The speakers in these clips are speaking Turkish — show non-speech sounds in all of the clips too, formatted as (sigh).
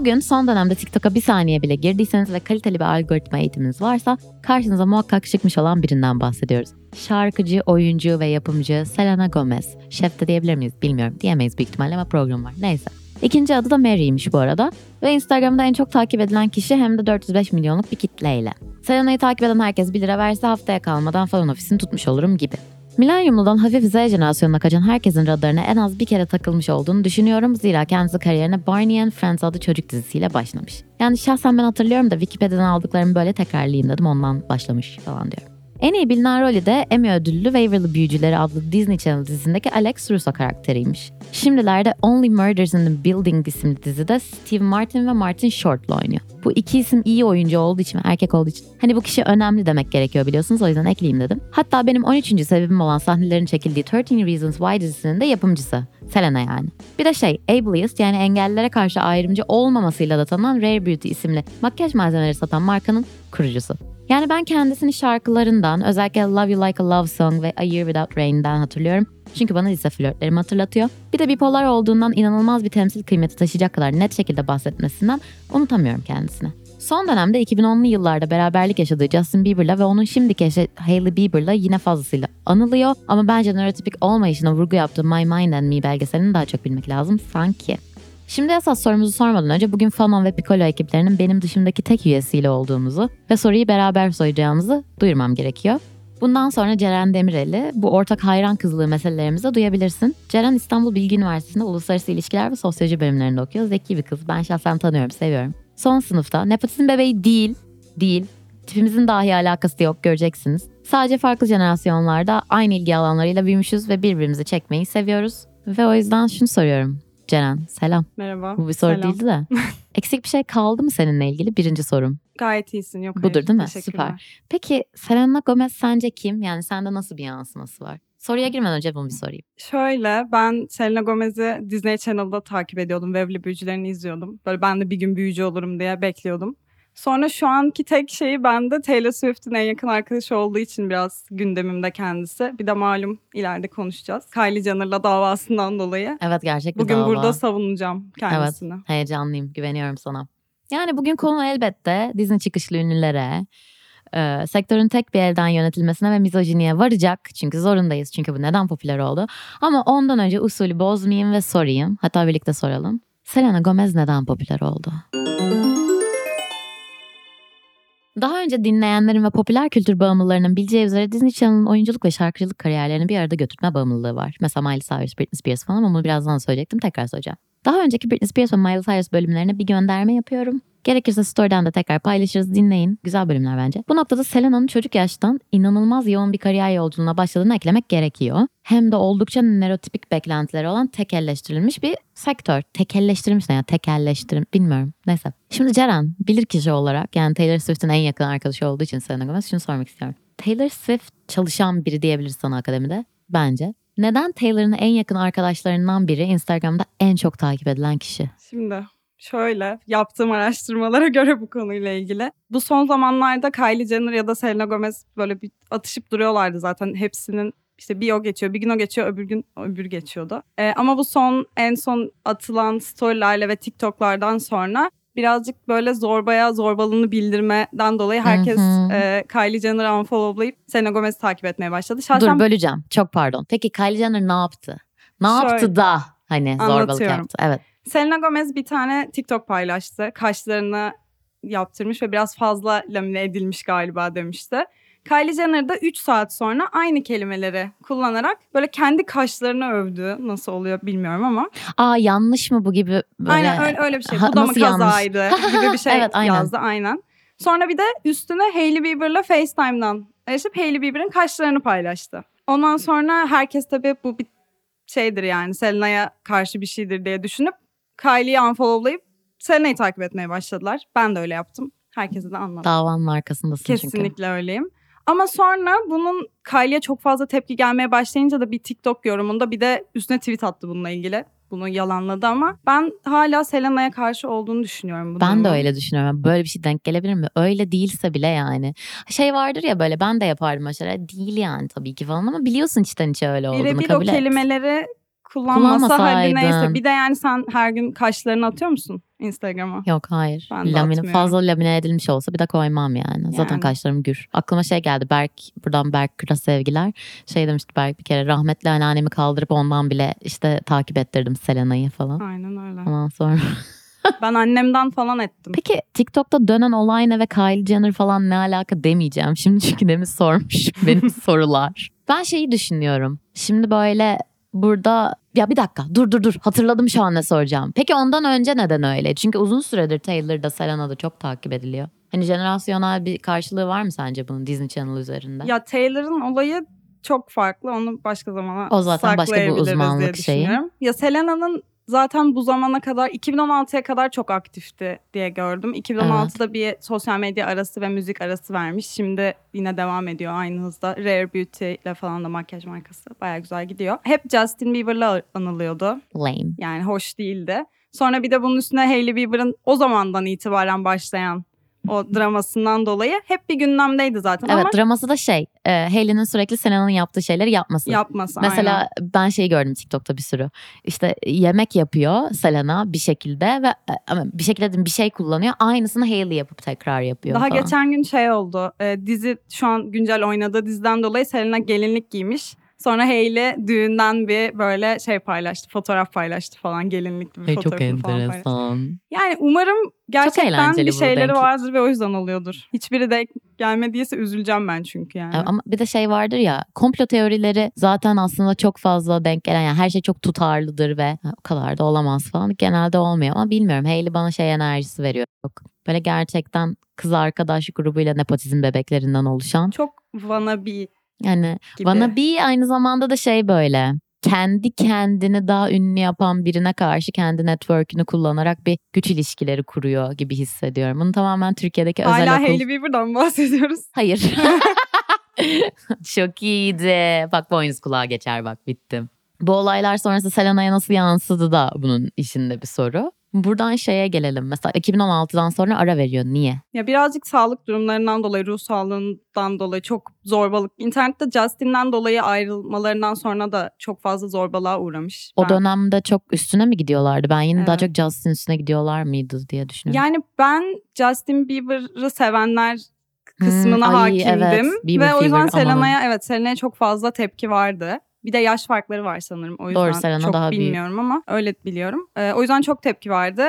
Bugün son dönemde TikTok'a bir saniye bile girdiyseniz ve kaliteli bir algoritma eğitiminiz varsa karşınıza muhakkak çıkmış olan birinden bahsediyoruz. Şarkıcı, oyuncu ve yapımcı Selena Gomez. Şef de diyebilir miyiz bilmiyorum. Diyemeyiz büyük ihtimalle ama program var. Neyse. İkinci adı da Mary'ymiş bu arada. Ve Instagram'da en çok takip edilen kişi hem de 405 milyonluk bir kitleyle. Selena'yı takip eden herkes 1 lira verse haftaya kalmadan falan ofisini tutmuş olurum gibi. Milenyumludan hafif Z jenerasyonuna kaçan herkesin radarına en az bir kere takılmış olduğunu düşünüyorum. Zira kendisi kariyerine Barney and Friends adlı çocuk dizisiyle başlamış. Yani şahsen ben hatırlıyorum da Wikipedia'dan aldıklarımı böyle tekrarlayayım dedim ondan başlamış falan diyor. En iyi bilinen rolü de Emmy ödüllü Waverly Büyücüleri adlı Disney Channel dizisindeki Alex Russo karakteriymiş. Şimdilerde Only Murders in the Building isimli dizide Steve Martin ve Martin Short'la oynuyor. Bu iki isim iyi oyuncu olduğu için ve erkek olduğu için hani bu kişi önemli demek gerekiyor biliyorsunuz o yüzden ekleyeyim dedim. Hatta benim 13. sebebim olan sahnelerin çekildiği 13 Reasons Why dizisinin de yapımcısı. Selena yani. Bir de şey Ableist yani engellilere karşı ayrımcı olmamasıyla da tanınan Rare Beauty isimli makyaj malzemeleri satan markanın kurucusu. Yani ben kendisini şarkılarından özellikle Love You Like a Love Song ve A Year Without Rain'den hatırlıyorum. Çünkü bana lise flörtlerimi hatırlatıyor. Bir de bipolar olduğundan inanılmaz bir temsil kıymeti taşıyacak kadar net şekilde bahsetmesinden unutamıyorum kendisini. Son dönemde 2010'lu yıllarda beraberlik yaşadığı Justin Bieber'la ve onun şimdiki eşi Hailey Bieber'la yine fazlasıyla anılıyor. Ama bence nörotipik olmayışına vurgu yaptığı My Mind and Me belgeselini daha çok bilmek lazım sanki. Şimdi esas sorumuzu sormadan önce bugün Fanon ve Piccolo ekiplerinin benim dışımdaki tek üyesiyle olduğumuzu ve soruyu beraber soracağımızı duyurmam gerekiyor. Bundan sonra Ceren Demirel'i bu ortak hayran kızlığı meselelerimizde duyabilirsin. Ceren İstanbul Bilgi Üniversitesi'nde Uluslararası İlişkiler ve Sosyoloji bölümlerinde okuyor. Zeki bir kız. Ben şahsen tanıyorum, seviyorum. Son sınıfta. Nepotizm bebeği değil, değil. Tipimizin dahi alakası yok göreceksiniz. Sadece farklı jenerasyonlarda aynı ilgi alanlarıyla büyümüşüz ve birbirimizi çekmeyi seviyoruz. Ve o yüzden şunu soruyorum. Ceren selam. Merhaba. Bu bir soru Selam. değildi de. (laughs) Eksik bir şey kaldı mı seninle ilgili? Birinci sorum. Gayet iyisin. Yok Budur hayır. değil mi? Süper. Peki Selena Gomez sence kim? Yani sende nasıl bir yansıması var? Soruya girmeden önce bunu bir sorayım. Şöyle ben Selena Gomez'i Disney Channel'da takip ediyordum. Waverly Büyücülerini izliyordum. Böyle ben de bir gün büyücü olurum diye bekliyordum. Sonra şu anki tek şeyi bende Taylor Swift'in en yakın arkadaşı olduğu için biraz gündemimde kendisi. Bir de malum ileride konuşacağız. Kylie Jenner'la davasından dolayı. Evet gerçek bir Bugün dava. burada savunacağım kendisini. Evet heyecanlıyım güveniyorum sana. Yani bugün konu elbette Disney çıkışlı ünlülere, e, sektörün tek bir elden yönetilmesine ve mizojiniye varacak. Çünkü zorundayız çünkü bu neden popüler oldu. Ama ondan önce usulü bozmayayım ve sorayım. Hatta birlikte soralım. Selena Gomez neden popüler oldu? Daha önce dinleyenlerin ve popüler kültür bağımlılarının bileceği üzere Disney Channel'ın oyunculuk ve şarkıcılık kariyerlerini bir arada götürme bağımlılığı var. Mesela Miley Cyrus, Britney Spears falan ama bunu birazdan söyleyecektim tekrar söyleyeceğim. Daha önceki Britney Spears ve Miley Cyrus bölümlerine bir gönderme yapıyorum. Gerekirse story'den de tekrar paylaşırız dinleyin. Güzel bölümler bence. Bu noktada Selena'nın çocuk yaştan inanılmaz yoğun bir kariyer yolculuğuna başladığını eklemek gerekiyor. Hem de oldukça nörotipik beklentileri olan tekelleştirilmiş bir sektör. Tekelleştirilmiş ne ya? Tekelleştirim bilmiyorum. Neyse. Şimdi Ceren bilir kişi olarak yani Taylor Swift'in en yakın arkadaşı olduğu için Selena Gomez şunu sormak istiyorum. Taylor Swift çalışan biri diyebiliriz sana akademide. Bence. Neden Taylor'ın en yakın arkadaşlarından biri Instagram'da en çok takip edilen kişi? Şimdi şöyle yaptığım araştırmalara (laughs) göre bu konuyla ilgili. Bu son zamanlarda Kylie Jenner ya da Selena Gomez böyle bir atışıp duruyorlardı zaten hepsinin işte bir o geçiyor, bir gün o geçiyor, öbür gün öbür geçiyordu. Ee, ama bu son en son atılan storylerle ve TikTok'lardan sonra birazcık böyle zorbaya zorbalığını bildirmeden dolayı herkes Hı hı. e, Kylie Jenner'ı unfollowlayıp Selena Gomez'i takip etmeye başladı. Şahsen Dur böleceğim. Çok pardon. Peki Kylie Jenner ne yaptı? Ne Şöyle, yaptı da hani zorbalık yaptı? Evet. Selena Gomez bir tane TikTok paylaştı. Kaşlarını yaptırmış ve biraz fazla lamine edilmiş galiba demişti. Kylie Jenner da 3 saat sonra aynı kelimeleri kullanarak böyle kendi kaşlarını övdü. Nasıl oluyor bilmiyorum ama. Aa yanlış mı bu gibi böyle? aynen öyle, öyle bir şey. Ha, Bu da mı yanlış? kazaydı (laughs) gibi bir şey Evet, aynen. yazdı aynen. Sonra bir de üstüne Hailey Bieber'la FaceTime'dan erişip Hailey Bieber'ın kaşlarını paylaştı. Ondan sonra herkes tabii bu bir şeydir yani Selena'ya karşı bir şeydir diye düşünüp Kylie'yi unfollowlayıp Selena'yı takip etmeye başladılar. Ben de öyle yaptım. Herkese de anlattım. Davanın arkasındasın çünkü. Kesinlikle öyleyim. Ama sonra bunun Kylie'ye çok fazla tepki gelmeye başlayınca da bir TikTok yorumunda bir de üstüne tweet attı bununla ilgili. Bunu yalanladı ama ben hala Selena'ya karşı olduğunu düşünüyorum. bu Ben de durumun. öyle düşünüyorum. Böyle bir şey denk gelebilir mi? Öyle değilse bile yani. Şey vardır ya böyle ben de yapardım aşağıya. Değil yani tabii ki falan ama biliyorsun içten içe öyle olduğunu Birebir o kabul et. kelimeleri kullanmasa hadi Kullanmasaydın. neyse. Bir de yani sen her gün kaşlarını atıyor musun Instagram'a? Yok hayır. Ben de Lamine, atmıyorum. fazla lamine edilmiş olsa bir de koymam yani. Zaten Yani. kaşlarım gür. Aklıma şey geldi. Berk buradan Berk Kır'a sevgiler. Şey demişti Berk bir kere rahmetli anneannemi kaldırıp ondan bile işte takip ettirdim Selena'yı falan. Aynen öyle. Ondan sonra. (laughs) ben annemden falan ettim. Peki TikTok'ta dönen olay ne ve Kylie Jenner falan ne alaka demeyeceğim. Şimdi çünkü demin sormuş (laughs) benim sorular. Ben şeyi düşünüyorum. Şimdi böyle burada ya bir dakika dur dur dur hatırladım şu an ne soracağım. Peki ondan önce neden öyle? Çünkü uzun süredir Taylor'da Selena'da çok takip ediliyor. Hani jenerasyonel bir karşılığı var mı sence bunun Disney Channel üzerinde? Ya Taylor'ın olayı çok farklı. Onu başka zamana O zaten başka bir uzmanlık şeyi. Ya Selena'nın zaten bu zamana kadar 2016'ya kadar çok aktifti diye gördüm. 2016'da bir sosyal medya arası ve müzik arası vermiş. Şimdi yine devam ediyor aynı hızda. Rare Beauty ile falan da makyaj markası. Baya güzel gidiyor. Hep Justin Bieber'la anılıyordu. Lame. Yani hoş değildi. Sonra bir de bunun üstüne Hailey Bieber'ın o zamandan itibaren başlayan o dramasından dolayı hep bir gündemdeydi zaten Evet ama draması da şey e, Hailey'nin sürekli Selena'nın yaptığı şeyleri yapması. yapması. Mesela aynen. ben şeyi gördüm TikTok'ta bir sürü. İşte yemek yapıyor Selena bir şekilde ve e, ama bir şekilde bir şey kullanıyor. Aynısını Hailey yapıp tekrar yapıyor Daha falan. geçen gün şey oldu. e, dizi şu an güncel oynadığı diziden dolayı Selena gelinlik giymiş. Sonra Hailey düğünden bir böyle şey paylaştı. Fotoğraf paylaştı falan. Gelinlikli bir Ay, çok fotoğrafını falan paylaştı. enteresan. Yani umarım gerçekten bir şeyleri vardır ve o yüzden oluyordur. Hiçbiri de gelmediyse üzüleceğim ben çünkü yani. Ama bir de şey vardır ya komplo teorileri zaten aslında çok fazla denk gelen yani her şey çok tutarlıdır ve "Ha, o kadar da olamaz falan genelde olmuyor ama bilmiyorum Hailey bana şey enerjisi veriyor. Çok böyle gerçekten kız arkadaş grubuyla nepotizm bebeklerinden oluşan Çok wannabe yani gibi. Bana bir aynı zamanda da şey böyle kendi kendini daha ünlü yapan birine karşı kendi network'ünü kullanarak bir güç ilişkileri kuruyor gibi hissediyorum. Bunu tamamen Türkiye'deki özel Hala okul. Hailey Bieber'dan bahsediyoruz. (laughs) Hayır. (laughs) Çok iyiydi. Bak boynuz kulağa geçer bak bittim. Bu olaylar sonrası Selena'ya nasıl yansıdı da bunun işinde bir soru. Buradan şeye gelelim. Mesela 2016'dan sonra ara veriyor. Niye? Ya birazcık sağlık durumlarından dolayı, ruh sağlığından dolayı çok zorbalık. İnternette Justin'den dolayı ayrılmalarından sonra da çok fazla zorbalığa uğramış. O Ben- dönemde çok üstüne mi gidiyorlardı? Ben yine daha Evet. çok Justin üstüne gidiyorlar mıydı diye düşünüyorum. Yani ben Justin Bieber'ı sevenler kısmına Hmm, ay, hakimdim. evet. Bieber Ve o yüzden. Selena'ya evet Selena'ya çok fazla tepki vardı. Bir de yaş farkları var sanırım. O yüzden Doğru, çok daha büyük. bilmiyorum ama öyle biliyorum. Ee, o yüzden çok tepki vardı.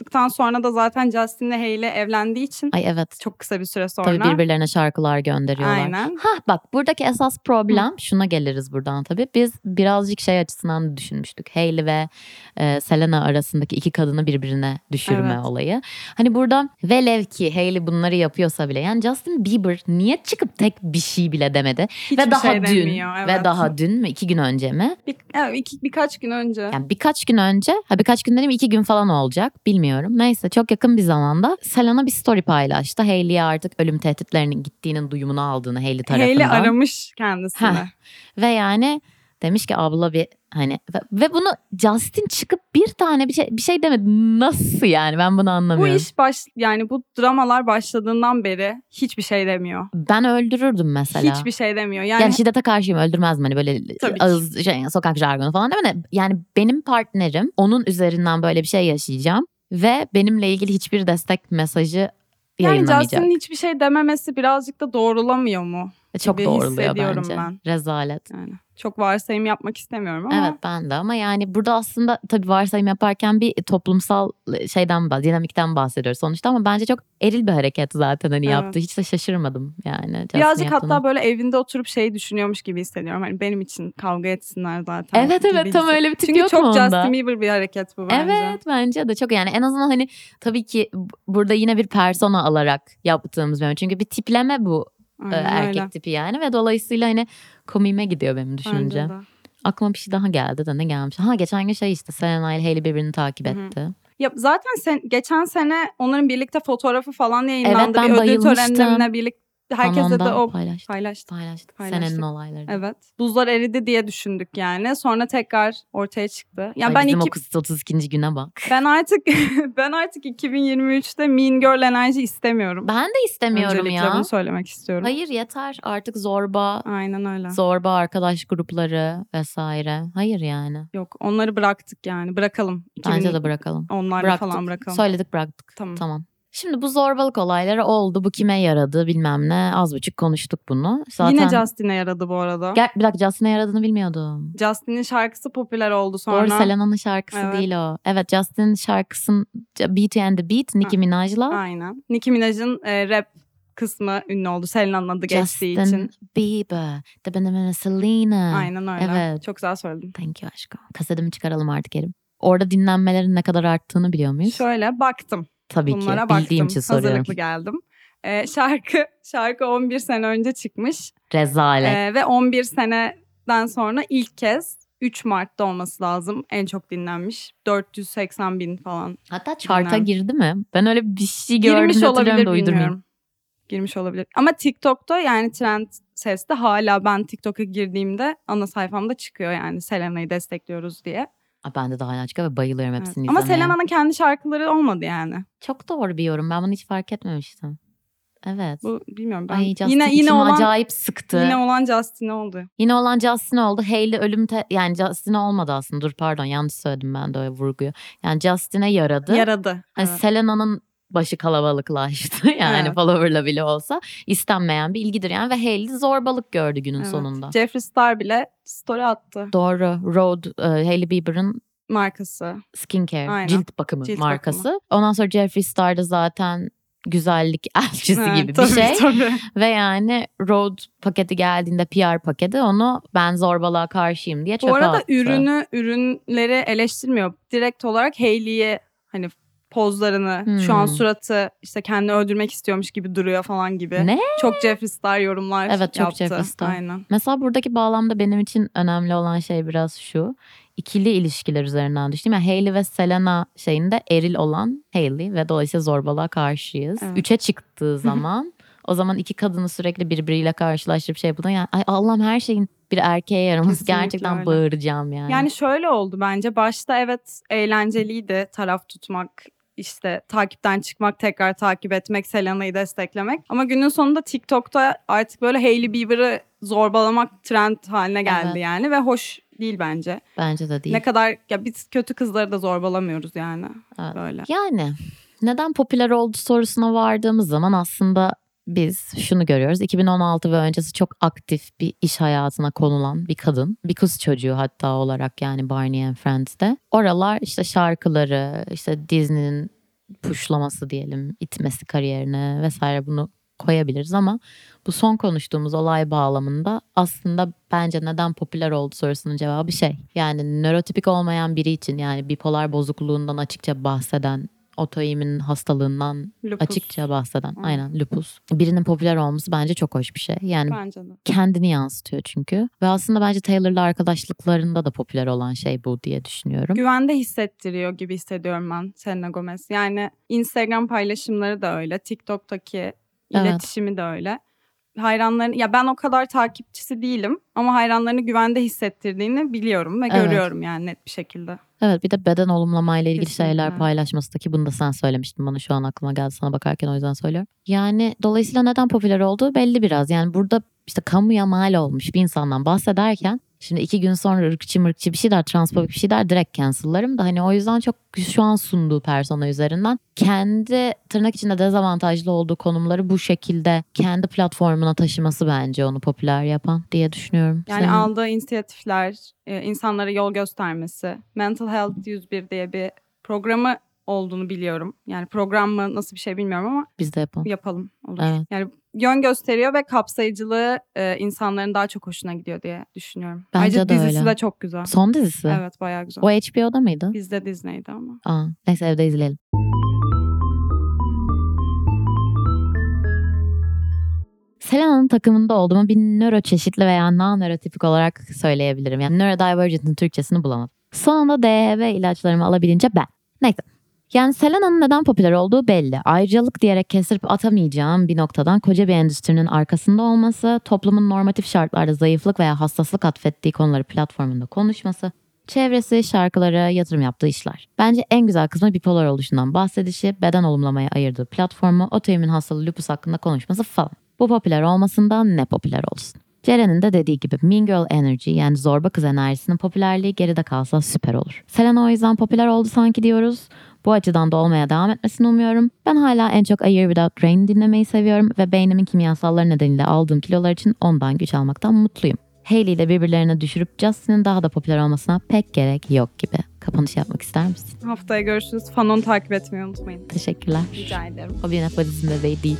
Ayrıldıktan sonra da zaten Justin'le Hailey evlendiği için Ay evet. çok kısa bir süre sonra. Tabii birbirlerine şarkılar gönderiyorlar. Aynen. Ha bak buradaki esas problem şuna geliriz buradan tabii. Biz birazcık şey açısından düşünmüştük. Hailey ve e, Selena arasındaki iki kadını birbirine düşürme Evet. olayı. Hani burada velev ki Hailey bunları yapıyorsa bile yani Justin Bieber niye çıkıp tek bir şey bile demedi? Hiçbir ve daha şey dün demiyor, ve evet. daha dün mü iki gün önce mi? Bir, evet, iki, birkaç gün önce. Yani birkaç gün önce, ha birkaç gün dedim iki gün falan olacak bilmiyorum. Neyse çok yakın bir zamanda Selena bir story paylaştı. Hailey'e artık ölüm tehditlerinin gittiğinin duyumunu aldığını Hailey tarafından. Hailey aramış kendisini. Heh. Ve yani demiş ki abla bir hani ve, ve bunu Justin çıkıp bir tane bir şey bir şey demedi. Nasıl yani ben bunu Bu anlamıyorum. iş baş yani bu dramalar başladığından beri hiçbir şey demiyor. Ben öldürürdüm mesela. Hiçbir şey demiyor. Yani, Yani, şiddete karşıyım öldürmezdim hani böyle Tabii ağız şey, sokak jargonu falan değil mi? Yani benim partnerim onun üzerinden böyle bir şey yaşayacağım ve benimle ilgili hiçbir destek mesajı yani yayınlamayacak. Justin'in hiçbir şey dememesi birazcık da doğrulamıyor mu? Ve Çok doğruluyor bence. ben. Rezalet. Yani çok varsayım yapmak istemiyorum ama Evet ben de ama yani burada aslında tabii varsayım yaparken bir toplumsal şeyden bah- dinamikten bahsediyoruz sonuçta ama bence çok eril bir hareket zaten hani Evet. yaptı. Hiç de şaşırmadım yani. Justin birazcık hatta böyle evinde oturup şey düşünüyormuş gibi hissediyorum. Hani benim için kavga etsinler zaten. Evet evet tam öyle bir tip Çünkü yok çok mu onda? Justin Bieber bir hareket bu bence. Evet bence de çok yani en azından hani tabii ki bu- burada yine bir persona alarak yaptığımız bir. Çünkü bir tipleme bu e, Aynen erkek öyle. tipi yani ve dolayısıyla hani komiğime gidiyor benim de. Aklıma bir şey daha geldi de ne gelmiş? Ha geçen gün şey işte Selena ile Hailey birbirini takip Hı hı. etti. Ya zaten sen geçen sene onların birlikte fotoğrafı falan yayınlandı. ben bir ödül bayılmıştım. törenlerine birlikte herkese de o paylaştık. paylaştık. Paylaştık. Paylaştık. Senenin olayları. Evet. Buzlar eridi diye düşündük yani. Sonra tekrar ortaya çıktı. Ya Ay, ben bizim iki, o kız 32. güne bak. ben artık (laughs) ben artık 2023'te Mean Girl enerji istemiyorum. Ben de istemiyorum Öncelikle ya. bunu söylemek istiyorum. Hayır yeter artık zorba, Aynen öyle. zorba arkadaş grupları vesaire. Hayır yani. Yok onları bıraktık yani. Bırakalım. Bence de bırakalım. Onlarla Bıraktık. falan bırakalım. Söyledik bıraktık. Tamam. Tamam. Şimdi bu zorbalık olayları oldu. Bu kime yaradı bilmem ne. Az buçuk konuştuk bunu. Zaten... Yine Justin'e yaradı bu arada. Gel, bir dakika Justin'e yaradığını bilmiyordum. Justin'in şarkısı popüler oldu sonra. Doğru Selena'nın şarkısı Evet. değil o. Evet Justin'in şarkısının Beauty and the Beat Nicki Minaj'la. Aynen. Nicki Minaj'ın e, rap kısmı ünlü oldu. Selena'nın adı geçtiği Justin için. Bieber. The Banana Selena. Aynen öyle. Evet. Çok güzel söyledin. Thank you aşkım. Kasetimi çıkaralım artık Erim. Orada dinlenmelerin ne kadar arttığını biliyor muyuz? Şöyle baktım. Tabii Bunlara ki. baktım. Bildiğim için soruyorum. Hazırlıklı geldim. E, şarkı şarkı 11 sene önce çıkmış. Rezalet. E, ve 11 seneden sonra ilk kez 3 Mart'ta olması lazım. En çok dinlenmiş. 480 bin falan. Hatta chart'a girdi mi? Ben öyle bir şey gördüm Girmiş olabilir da bilmiyorum. Girmiş olabilir. Ama TikTok'ta yani trend seste hala ben TikTok'a girdiğimde ana sayfamda çıkıyor yani Selena'yı destekliyoruz diye. Aa, Ben de daha çıkıyor ve bayılıyorum Evet. hepsini Ama izlemeye. Selena'nın kendi şarkıları olmadı yani. Çok doğru bir yorum. Ben bunu hiç fark etmemiştim. Evet. Bu bilmiyorum ben. Ay Justin yine yine olan acayip sıktı. yine Yine, olan Justin oldu. olan Justin oldu. Hailey ölüm te- yani Justin olmadı aslında. Dur pardon yanlış söyledim ben de öyle vurguyu. Yani Justin'e yaradı. Yaradı. Hani Evet. Selena'nın başı kalabalıklaştı. (laughs) Yani Evet. follower'la bile olsa istenmeyen bir ilgidir yani ve Hailey zorbalık gördü günün Evet. sonunda. Jeffree Star bile story attı Doğru. Road e, Hailey Bieber'ın markası. skincare, Aynen. cilt bakımı Cilt markası. Ondan sonra Jeffree Star da zaten güzellik (laughs) elçisi Evet, gibi tabii, bir şey. Tabii. Ve yani road paketi geldiğinde PR paketi onu ben zorbalığa karşıyım diye çöpe Bu arada attı. ürünü ürünleri eleştirmiyor. Direkt olarak Hailey'e hani pozlarını, şu an Hmm. suratı işte kendini öldürmek istiyormuş gibi duruyor falan gibi. Ne? Çok Jeffree Star yorumlar Evet, çok yaptı. Jeffree Star. Aynen. Mesela buradaki bağlamda benim için önemli olan şey biraz şu. İkili ilişkiler üzerinden düştüm. Yani Hailey ve Selena şeyinde eril olan Hailey ve dolayısıyla zorbalığa karşıyız. Evet. Üçe çıktığı (laughs) zaman o zaman iki kadını sürekli birbiriyle karşılaştırıp şey yapıdan yani ay Allah'ım her şeyin bir erkeğe yaraması Kesinlikle gerçekten öyle. bağıracağım yani. Yani şöyle oldu bence. Başta evet eğlenceliydi taraf tutmak, işte takipten çıkmak, tekrar takip etmek, Selena'yı desteklemek. Ama günün sonunda TikTok'ta artık böyle Hailey Bieber'ı zorbalamak trend haline geldi Evet. yani ve hoş değil bence. Bence de değil. Ne kadar ya biz kötü kızları da zorbalamıyoruz yani Evet. böyle. Yani neden popüler oldu sorusuna vardığımız zaman aslında biz şunu görüyoruz. 2016 ve öncesi çok aktif bir iş hayatına konulan bir kadın. Bir kız çocuğu hatta olarak yani Barney and Friends'te. Oralar işte şarkıları, işte Disney'nin puşlaması diyelim, itmesi kariyerine vesaire bunu koyabiliriz ama bu son konuştuğumuz olay bağlamında aslında bence neden popüler oldu sorusunun cevabı şey. Yani nörotipik olmayan biri için yani bipolar bozukluğundan açıkça bahseden otoimmün hastalığından Lupus. açıkça bahseden Hı. aynen lupus. Birinin popüler olması bence çok hoş bir şey. Yani Bence de. kendini yansıtıyor çünkü. Ve aslında bence Taylor'la arkadaşlıklarında da popüler olan şey bu diye düşünüyorum. Güvende hissettiriyor gibi hissediyorum ben Selena Gomez. Yani Instagram paylaşımları da öyle. TikTok'taki Evet. iletişimi de öyle. Hayranların ya ben o kadar takipçisi değilim ama hayranlarını güvende hissettirdiğini biliyorum ve Evet. görüyorum yani net bir şekilde. Evet bir de beden olumlamayla ilgili Kesinlikle. şeyler paylaşması da ki bunu da sen söylemiştin bana şu an aklıma geldi sana bakarken o yüzden söylüyorum. Yani dolayısıyla neden popüler olduğu belli biraz. Yani burada işte kamuya mal olmuş bir insandan bahsederken şimdi iki gün sonra ırkçı mırkçı bir şey der, transfobik bir şey der direkt cancel'larım da hani o yüzden çok şu an sunduğu persona üzerinden kendi tırnak içinde dezavantajlı olduğu konumları bu şekilde kendi platformuna taşıması bence onu popüler yapan diye düşünüyorum. Yani Senin- aldığı inisiyatifler, e, insanlara yol göstermesi. Mental Health 101 diye bir programı olduğunu biliyorum. Yani program mı nasıl bir şey bilmiyorum ama biz de yapalım. yapalım olur. Evet. Yani yön gösteriyor ve kapsayıcılığı e, insanların daha çok hoşuna gidiyor diye düşünüyorum. Bence Ayrıca de dizisi öyle. de çok güzel. Son dizisi. Evet bayağı güzel. O HBO'da mıydı? Bizde Disney'di ama. Aa, neyse evde izleyelim. Selena'nın takımında olduğumu bir nöroçeşitli veya non-nörotipik olarak söyleyebilirim. Yani neurodivergent'ın Türkçesini bulamadım. Sonunda DHB ilaçlarımı alabilince ben. Neyse. Yani Selena'nın neden popüler olduğu belli. Ayrıcalık diyerek kestirip atamayacağım bir noktadan koca bir endüstrinin arkasında olması, toplumun normatif şartlarda zayıflık veya hassaslık atfettiği konuları platformunda konuşması, çevresi, şarkıları, yatırım yaptığı işler. Bence en güzel kısmı bipolar oluşundan bahsedişi, beden olumlamaya ayırdığı platformu, otoimmün hastalığı lupus hakkında konuşması falan. Bu popüler olmasından ne popüler olsun. Ceren'in de dediği gibi Mean Girl Energy yani zorba kız enerjisinin popülerliği geride kalsa süper olur. Selena o yüzden popüler oldu sanki diyoruz. Bu açıdan da olmaya devam etmesini umuyorum. Ben hala en çok A Year Without Rain dinlemeyi seviyorum ve beynimin kimyasalları nedeniyle aldığım kilolar için ondan güç almaktan mutluyum. Hailey ile birbirlerine düşürüp Justin'in daha da popüler olmasına pek gerek yok gibi. Kapanış yapmak ister misin? Haftaya görüşürüz. Fanon takip etmeyi unutmayın. Teşekkürler. Rica ederim. O bir nefazın bebeği değil.